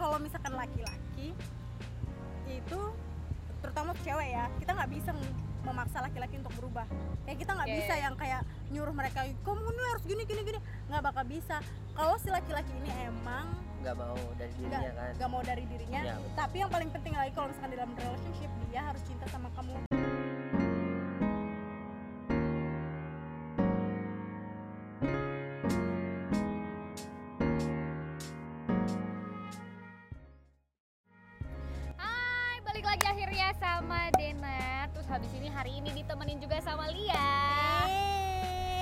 kalau misalkan laki-laki itu terutama cewek ya kita nggak bisa memaksa laki-laki untuk berubah. Kayak kita nggak Oke. bisa yang kayak nyuruh mereka kamu ini harus gini gini gini. Nggak bakal bisa. Kalau si laki-laki ini emang nggak mau dari dirinya kan? nggak mau dari dirinya. Iya, betul. tapi yang paling penting lagi kalau misalkan dalam relationship dia harus cinta sama kamu akhirnya sama Dena. Terus habis ini hari ini ditemenin juga sama Lia.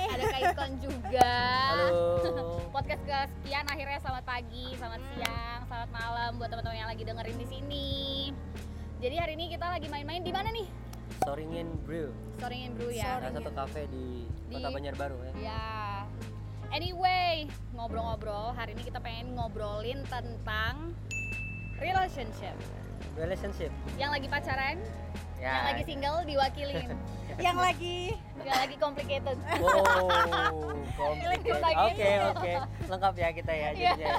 Ada Kaiton juga. halo Podcast kesekian akhirnya selamat pagi, selamat siang, selamat malam buat teman-teman yang lagi dengerin di sini. Jadi hari ini kita lagi main-main di mana nih? Soringin Brew Soring and Brew ya. salah satu kafe di, Di- kota Banjarbaru ya Ya. Anyway, ngobrol-ngobrol. Hari ini kita pengen ngobrolin tentang relationship. Relationship Yang lagi pacaran, ya yang lagi single diwakilin. yang lagi yang lagi complicated. wow complicated. lagi. oke oke lengkap ya kita ya Iya. jadinya ya.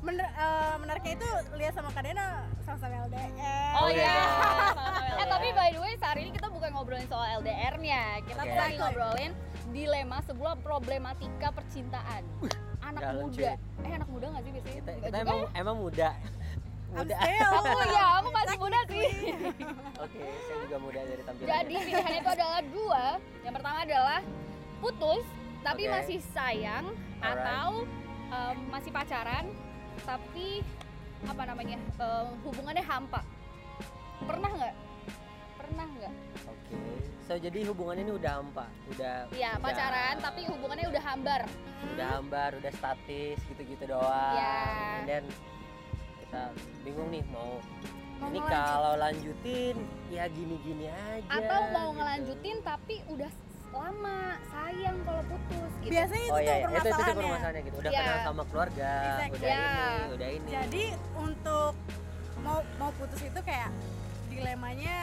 Bener, eh, menariknya itu lihat sama Kadena sama-sama LDR Oh Oh iya. iya. eh tapi by the way saat ini kita bukan ngobrolin soal LDR-nya. Kita tuh lagi ngobrolin dilema sebuah problematika percintaan. Anak muda. Eh anak muda gak sih biasanya? kita, Nggak kita emang ya? emang muda muda Aku ya, aku masih muda sih. oke saya juga muda dari tampilan Jadi pilihannya itu adalah dua. Yang pertama adalah putus tapi Oke. masih sayang Alright. atau em, masih pacaran tapi apa namanya em, hubungannya hampa. Pernah nggak? Pernah nggak? oke so jadi hubungan ini udah hampa udah Iya udah- pacaran tapi hubungannya udah hambar. udah hambar udah statis gitu-gitu doang Iya. And then kita bingung nih mau, Mau ini kalau lanjutin ya gini-gini aja Atau mau gitu. ngelanjutin tapi udah lama sayang kalau putus gitu. biasanya itu oh tuh iya, iya. itu itu tuh permasalahannya permasalahannya gitu udah Iya. kenal sama keluarga Exactly. udah Iya. ini udah ini jadi untuk mau mau putus itu kayak dilemanya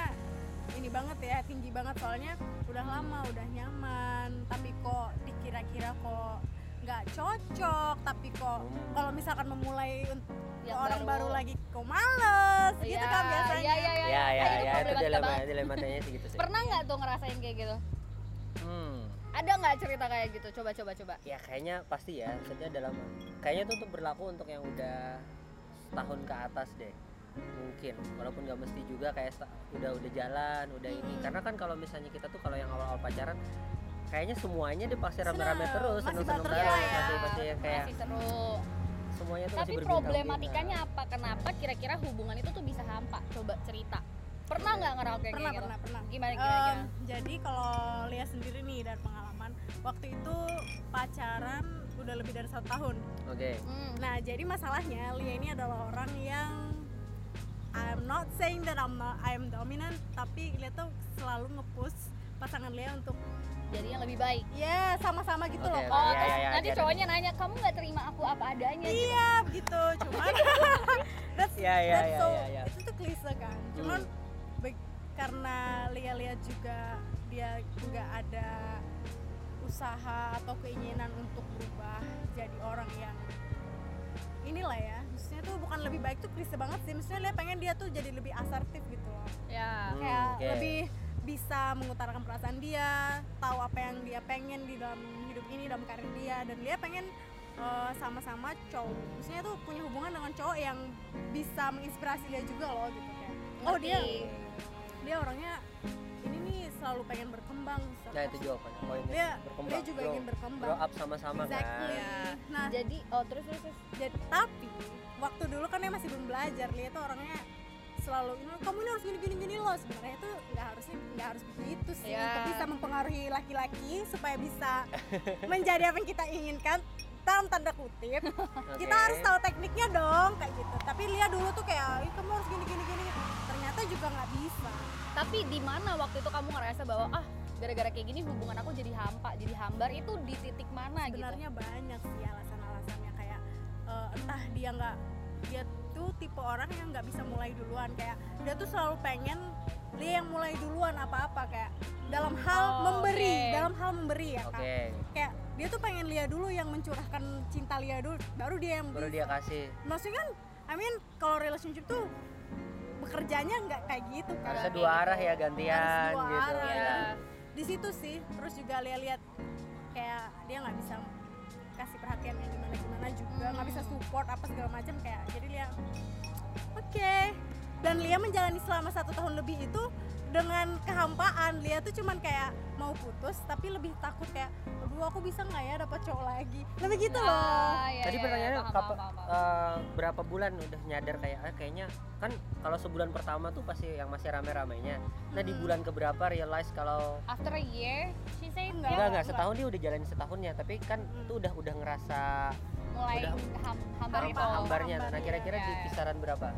ini banget ya tinggi banget soalnya udah lama udah nyaman tapi kok dikira-kira kok nggak cocok tapi kok Hmm. kalau misalkan memulai untuk Yang orang baru. baru. lagi kok males gitu Iya, kan biasanya Iya iya iya. ya ya Ah, ya itu problematika dilema banget. dilematanya sih gitu sih Pernah nggak tuh ngerasain kayak gitu? hmm. Ada nggak cerita kayak gitu? Coba coba coba. ya kayaknya pasti ya maksudnya dalam kayaknya itu untuk berlaku untuk yang udah setahun ke atas deh mungkin walaupun nggak mesti juga kayak udah udah jalan udah ini karena kan kalau misalnya kita tuh kalau yang awal-awal pacaran kayaknya semuanya deh pasti rame-rame terus seneng-seneng bareng ya. pasti pasti yang kayak Masih seru. Semuanya tuh Tapi problematikanya apa? Kenapa kira-kira hubungan itu tuh bisa hampa? Coba cerita. Pernah nggak ngerasain kayak pernah gitu? pernah pernah Gimana Em, gimana? gimana? jadi kalau lihat sendiri nih dari pengalaman waktu itu pacaran udah lebih dari satu tahun oke Hmm. Nah, jadi masalahnya Lia ini adalah orang yang I'm not saying that I'm not I'm dominant, tapi Lia tuh selalu nge-push pasangan Lia untuk Jadi yang lebih baik. ya sama-sama gitu Oke, loh. Oh, Iya, terus iya, nanti iya. cowoknya nanya, kamu nggak terima aku apa adanya? gitu. Iya, begitu. Cuman that's, Iya, iya, that's iya, so iya, iya. itu tuh klise kan. Cuman be- karena Lia lihat juga dia nggak ada usaha atau keinginan untuk berubah jadi orang yang inilah ya maksudnya tuh bukan lebih baik tuh klise banget sih maksudnya dia pengen dia tuh jadi lebih asertif gitu loh Ya. Hmm, kayak oke. lebih bisa mengutarakan perasaan dia tahu apa yang dia pengen di dalam hidup ini dalam karir dia dan dia pengen eh, sama-sama cowok. Maksudnya tuh punya hubungan dengan cowok yang bisa menginspirasi dia juga loh gitu kayak. Oh dia dia orangnya ini nih selalu pengen berkembang nah itu jawabannya poinnya dia berkembang. dia juga grow, ingin berkembang. Grow up sama-sama exactly. Kan nah Jadi, oh terus terus. terus. jadi tapi waktu dulu kan dia masih belum belajar. Dia tuh orangnya selalu "Ini, kamu ini harus gini gini gini loh sebenarnya itu nggak harusnya nggak harus begitu sih Ya. untuk bisa mempengaruhi laki-laki supaya bisa menjadi apa yang kita inginkan dalam tanda kutip kita Oke. harus tahu tekniknya dong kayak gitu tapi Lia dulu tuh kayak "Ih, kamu harus gini gini gini ternyata juga nggak bisa Tapi di mana waktu itu kamu ngerasa bahwa ah gara-gara kayak gini hubungan aku jadi hampa, jadi hambar itu di titik mana gitu? sebenarnya banyak sih alasan-alasannya kayak eh, entah dia nggak dia tuh tipe orang yang nggak bisa mulai duluan kayak dia tuh selalu pengen dia yang mulai duluan apa-apa kayak dalam hal Oh, memberi oke. dalam hal memberi ya kan kayak dia tuh pengen Lia dulu yang mencurahkan cinta Lia dulu baru dia yang baru bisa. dia kasih maksudnya kan I mean kalau relationship tuh bekerjanya nggak kayak gitu kan harusnya dua arah ya gantian Harus dua gitu arah. ya. di situ sih terus juga lihat-lihat kayak dia nggak bisa kasih perhatian yang gimana gimana juga. Nggak bisa support apa segala macam kayak jadi Lia oke. Dan Lia menjalani selama satu tahun lebih itu dengan kehampaan Lia tuh cuman kayak mau putus tapi lebih takut kayak aduh aku bisa nggak ya dapat cowok lagi lebih gitu loh Ah, iya, Tadi iya, pertanyaannya paham, kapa- paham, paham. eh, berapa bulan udah nyadar kayak ah, kayaknya kan kalau sebulan pertama tuh pasti yang masih rame-ramenya. Nah di Hmm. bulan keberapa realize kalau after a year she said Enggak. dia enggak enggak setahun dia udah jalanin setahunnya tapi kan Hmm. itu udah udah ngerasa mulai udah ham, hambar Hampa, itu hampa. hambarnya. Nah kira-kira di ya. kisaran berapa?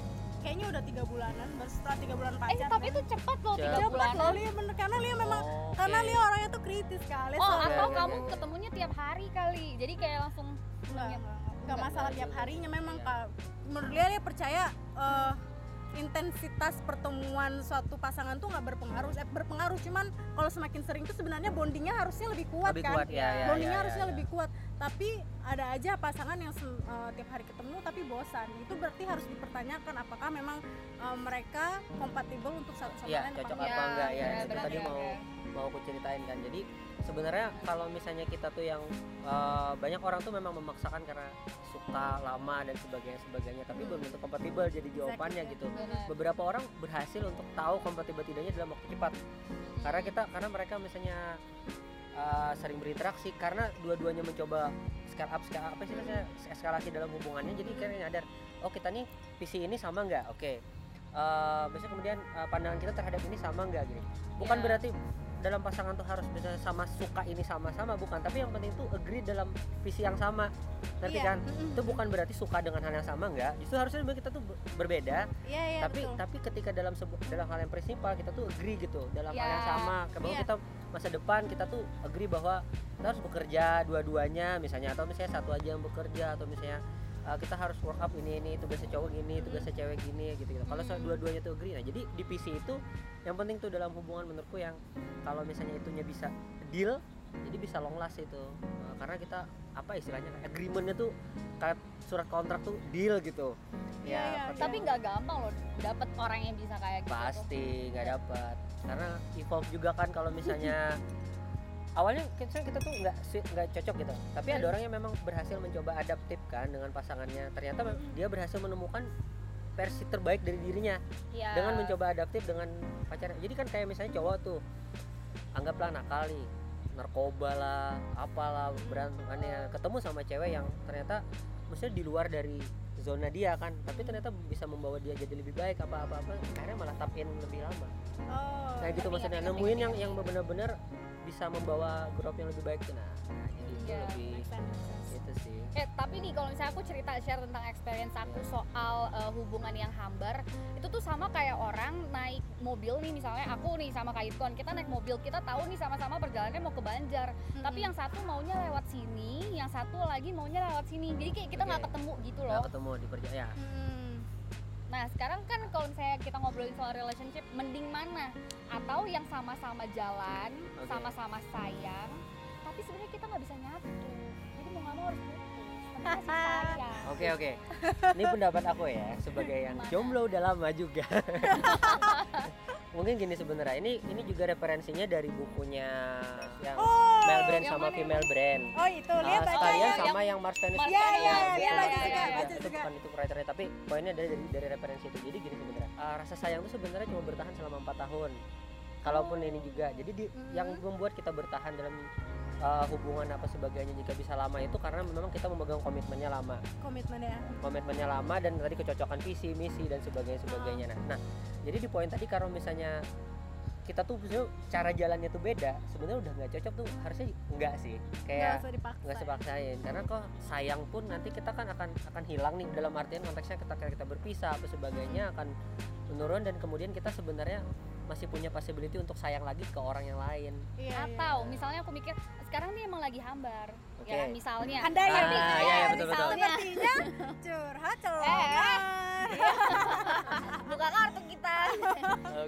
kayaknya udah tiga bulanan baru setelah tiga bulan eh pacaran tapi itu cepat loh tiga bulan loh Lia bener karena Lia memang Oh, karena. Lia orangnya tuh kritis kali oh soalnya. atau iya, kamu iya. ketemunya tiap hari kali jadi kayak langsung Enggak, masalah tiap harinya memang Iya. Kak. menurut dia dia percaya eh, intensitas pertemuan suatu pasangan tuh nggak berpengaruh eh, berpengaruh cuman kalau semakin sering tuh sebenarnya bondingnya harusnya lebih kuat Lebih kan kuat, ya, ya, bondingnya ya, harusnya ya, lebih kuat tapi ada aja pasangan yang eh, tiap hari ketemu tapi bosan itu berarti harus dipertanyakan apakah memang eh, mereka kompatibel untuk satu sama Iya, lain cocok apa enggak ya? benar, Itu benar, tadi benar, mau benar. mau aku ceritain kan. Jadi sebenarnya kalau misalnya kita tuh yang eh, banyak orang tuh memang memaksakan karena suka lama dan sebagainya sebagainya, tapi Hmm. belum tentu kompatibel jadi jawabannya Exactly. gitu. Benar. Beberapa orang berhasil untuk tahu kompatibel tidaknya dalam waktu cepat. Karena kita karena mereka misalnya eh, sering berinteraksi karena dua-duanya mencoba scale up scale up apa sih namanya eskalasi dalam hubungannya jadi kayaknya nyadar oh kita nih visi ini sama nggak oke Eh biasanya kemudian eh, pandangan kita terhadap ini sama nggak gini bukan Ya. berarti dalam pasangan tuh harus bisa sama suka ini sama-sama bukan? Tapi yang penting tuh agree dalam visi yang sama. Ngerti Iya, kan? Mm-mm. itu bukan berarti suka dengan hal yang sama nggak justru harusnya kita tuh ber- berbeda. Iya iya tapi betul. tapi ketika dalam sebu- dalam hal yang prinsipal kita tuh agree gitu dalam hal Ya, yang sama. Ke bahwa iya. kita masa depan kita tuh agree bahwa kita harus bekerja dua-duanya misalnya. Atau misalnya satu aja yang bekerja atau misalnya uh, kita harus work up ini ini tugasnya cowok gini tugasnya cewek gini gitu gitu. Kalau dua-duanya tuh agree. Nah jadi di PC itu yang penting tuh dalam hubungan menurutku yang kalau misalnya itunya bisa deal jadi bisa long last itu. Uh, karena kita apa istilahnya agreementnya tuh kayak surat kontrak tuh deal gitu. Iya, iya, pada- tapi nggak gampang loh dapet orang yang bisa kayak gitu. Pasti nggak dapat karena evolve juga kan kalau misalnya awalnya kita kita tuh nggak nggak cocok gitu. Tapi ada orang yang memang berhasil mencoba adaptif kan dengan pasangannya. Ternyata mem- dia berhasil menemukan versi terbaik dari dirinya. Ya. dengan mencoba adaptif dengan pacarnya. Jadi kan kayak misalnya cowok tuh anggaplah nakal nih narkoba lah apalah berantem aneh ketemu sama cewek yang ternyata maksudnya di luar dari zona dia kan. Tapi ternyata bisa membawa dia jadi lebih baik apa apa apa. Akhirnya malah tap in lebih lama. Oh kayak gitu maksudnya. ngerti, nemuin yang yang benar-benar bisa membawa grup yang lebih baik tuh nah, nah jadi itu Iya, lebih sense, sense. itu sih Eh tapi nih kalau misalnya aku cerita share tentang experience aku Iya. soal uh, hubungan yang hambar itu tuh sama kayak orang naik mobil nih misalnya aku nih sama Kak Itkon kita naik mobil kita tahu nih sama-sama perjalanannya mau ke Banjar tapi Mm-mm. yang satu maunya lewat sini yang satu lagi maunya lewat sini jadi kayak kita nggak Oke. ketemu gitu loh ketemu di perjalanan ya Mm. Nah sekarang kan kalau misalnya kita ngobrolin soal relationship mending mana atau yang sama-sama jalan Oke. sama-sama sayang tapi sebenarnya kita nggak bisa nyatu jadi mau nggak mau harus putus tapi masih sayang Oke oke. Ini pendapat aku ya sebagai yang Gimana? jomblo udah lama juga. Mungkin gini sebenarnya ini ini juga referensinya dari bukunya yang oh male brand yang sama mana? female brand. oh itu lihat baca sekalian ya sama yang Mars Venus Mars itu. Venus, Iya, iya, iya, betul, baca betul, juga, betul. baca itu juga. bukan itu writernya tapi poinnya dari dari, dari referensi itu. Jadi gini sebenarnya. ah, rasa sayang itu sebenarnya cuma bertahan selama empat tahun. Kalaupun ini juga. Jadi di, Mhm. yang membuat kita bertahan dalam ah, hubungan apa sebagainya jika bisa lama itu karena memang kita memegang komitmennya lama komitmen ya komitmennya lama dan tadi kecocokan visi misi dan sebagainya sebagainya nah, nah jadi di poin tadi kalau misalnya kita tuh cara jalannya tuh beda. Sebenarnya udah nggak cocok tuh harusnya enggak sih. Nggak kayak usah nggak ya. sepaksain karena kok sayang pun nanti kita kan akan akan hilang nih dalam artian konteksnya kita kita berpisah apa sebagainya akan menurun dan kemudian kita sebenarnya masih punya possibility untuk sayang lagi ke orang yang lain. Iya, iya. atau misalnya aku mikir sekarang dia emang lagi hambar Oke. ya misalnya. Anda ya Ah, iya, iya, betul, betul. misalnya. Sepertinya curhat Eh, celongan buka kartu kita. Oke.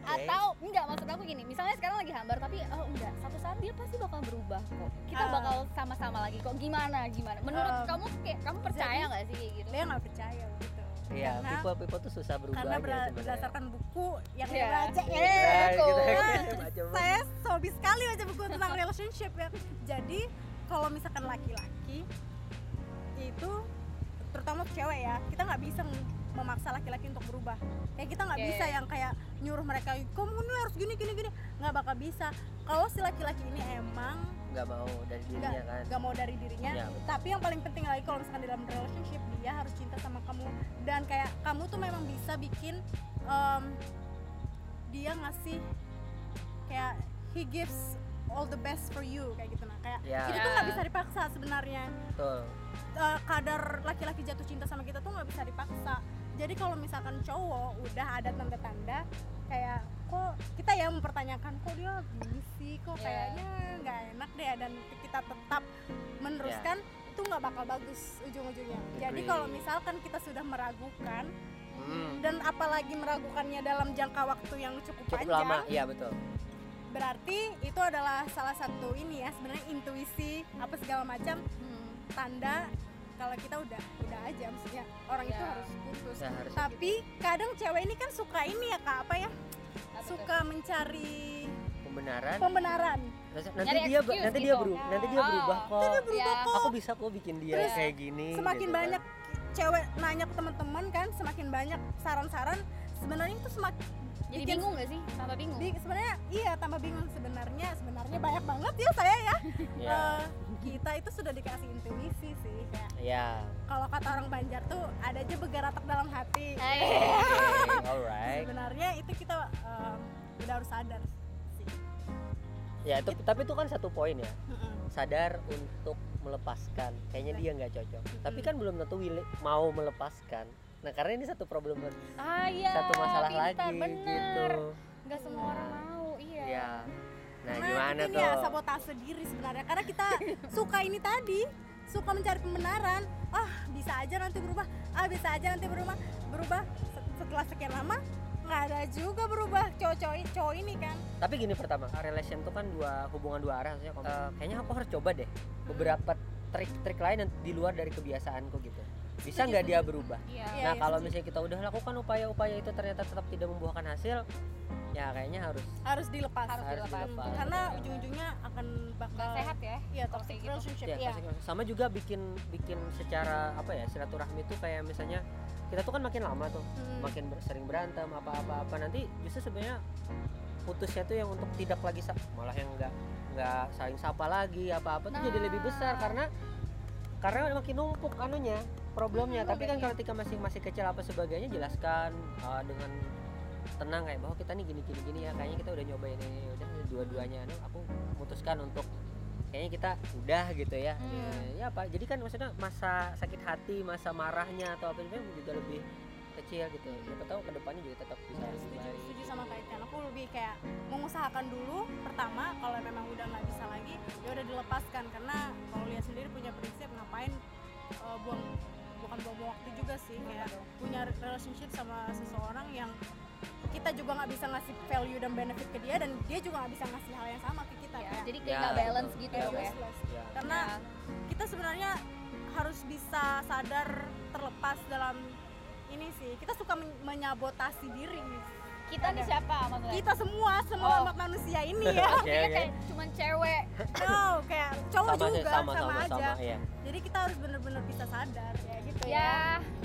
Atau enggak maksud aku gini misalnya sekarang lagi hambar tapi oh enggak satu saat dia pasti bakal berubah kok. Kita Ah. bakal sama-sama lagi kok gimana gimana? Menurut Um, kamu kayak kamu percaya nggak sih kayak gitu? dia nggak percaya gitu. Iya, Karena- people people tuh susah berubah karena ber- berdasarkan buku yang saya baca. Nah, betul. gitu. Saya hobi sekali baca buku tentang relationship ya. Jadi kalau misalkan laki-laki itu terutama cewek ya kita nggak bisa memaksa laki-laki untuk berubah kayak kita nggak Oke. bisa yang kayak nyuruh mereka kamu ini harus gini gini gini nggak bakal bisa kalau si laki-laki ini emang nggak mau dari dirinya kan. nggak mau dari dirinya betul. tapi yang paling penting lagi kalau misalkan di dalam relationship dia harus cinta sama kamu dan kayak kamu tuh memang bisa bikin em, dia ngasih kayak he gives all the best for you kayak gitu nah kayak Ya. itu tuh nggak Ya. bisa dipaksa sebenarnya Betul. Eh, kadar laki-laki jatuh cinta sama kita tuh nggak bisa dipaksa jadi kalau misalkan cowok udah ada tanda-tanda kayak kok kita ya mempertanyakan kok dia gini sih kok Ya. kayaknya nggak enak deh dan kita tetap meneruskan itu nggak bakal bagus ujung-ujungnya jadi kalau misalkan kita sudah meragukan Hmm. dan apalagi meragukannya dalam jangka waktu yang cukup, Cukup panjang lama, iya betul. berarti itu adalah salah satu ini ya sebenarnya intuisi apa segala macam Hmm. tanda kalau kita udah udah aja maksudnya orang itu Ya. harus putus Ya, harus tapi kadang cewek ini kan suka ini ya kak apa ya Apa suka mencari pembenaran. pembenaran nanti Nyari dia excuse nanti gitu. dia berubah, nanti dia berubah kok. Dia berubah Ya. kok Aku bisa kok bikin dia Terus kayak gini. semakin gitu kan. banyak cewek nanya ke teman-teman kan semakin banyak saran-saran sebenarnya itu semakin jadi bikin- bingung gak sih tambah bingung bi- sebenarnya iya tambah bingung sebenarnya sebenarnya banyak banget ya saya ya Ya. Eh, kita itu sudah dikasih intuisi sih kayak Ya. kalau kata orang Banjar tuh ada aja begaratak dalam hati. Oke, alright. sebenarnya itu kita eh, udah harus sadar sih Ya, itu tapi itu kan satu poin ya. Mm-mm. Sadar untuk melepaskan. Kayaknya dia nggak cocok. Tapi kan belum tentu mau melepaskan. Nah, karena ini satu problem ah iya satu masalah pintar, lagi bener. gitu. nggak semua orang mau iya. Gimana itu tuh? ya sabotase diri sebenarnya karena kita suka ini tadi suka mencari pembenaran ah bisa aja nanti berubah ah bisa aja nanti berubah berubah Se- setelah sekian lama nggak ada juga berubah cowok-cowok cowok ini kan Tapi gini pertama, relation tuh kan dua hubungan dua arah maksudnya. eh, kayaknya aku harus coba deh beberapa trik-trik lain di luar dari kebiasaanku gitu. Bisa nggak dia berubah? iya Iya, nah iya, kalau setuju. misalnya kita udah lakukan upaya-upaya itu ternyata tetap tidak membuahkan hasil, ya kayaknya harus harus dilepas Harus harus dilepas. dilepas. karena ujung-ujungnya akan bakal nggak sehat ya iya kalau toxic gitu. relationship Ya, toxic- sama juga bikin bikin secara apa ya silaturahmi itu kayak misalnya kita tuh kan makin lama tuh Hmm. makin ber- sering berantem apa-apa apa nanti justru sebenarnya putusnya tuh yang untuk tidak lagi sa- malah yang enggak nggak saling sapa lagi apa-apa tuh jadi lebih besar Nah. karena karena makin numpuk anunya problemnya. Tapi kan kalau ketika masih masih kecil apa sebagainya jelaskan uh, dengan tenang kayak bahwa kita nih gini gini gini ya kayaknya kita udah nyobain ini udah dua-duanya anu, aku memutuskan untuk kayaknya kita udah gitu ya. Hmm. ya, ya apa jadi kan maksudnya masa sakit hati masa marahnya atau apa juga juga lebih kecil gitu. Siapa tahu ke depannya juga tetap bisa lebih setuju, setuju sama Kak Ikan. Aku lebih kayak mengusahakan dulu pertama kalau memang udah nggak bisa lagi ya udah dilepaskan. Karena kalau lihat sendiri punya juga sih kayak punya relationship sama seseorang yang kita juga nggak bisa ngasih value dan benefit ke dia dan dia juga nggak bisa ngasih hal yang sama ke kita Ya, kayak jadi kayak Ya, nggak balance betul. gitu ya useless. ya karena Nah, kita sebenarnya harus bisa sadar terlepas dalam ini sih kita suka men- menyabotasi diri kita nih siapa maksudnya kita semua semua Oh. manusia ini ya Kayaknya oke. kayak cuman cewek no kayak cowok sama sih juga sama sama, sama aja. sama ya jadi kita harus bener-bener bisa sadar ya gitu ya, ya.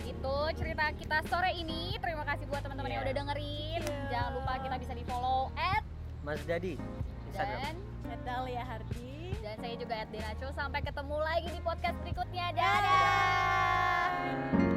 itu cerita kita sore ini. Terima kasih buat teman-teman yang Iya. udah dengerin. Iya. jangan lupa kita bisa di follow at Mas Dadi Instagram. Dan ya Hardi. Dan saya juga at Denacho sampai ketemu lagi di podcast berikutnya. Dadah. dadah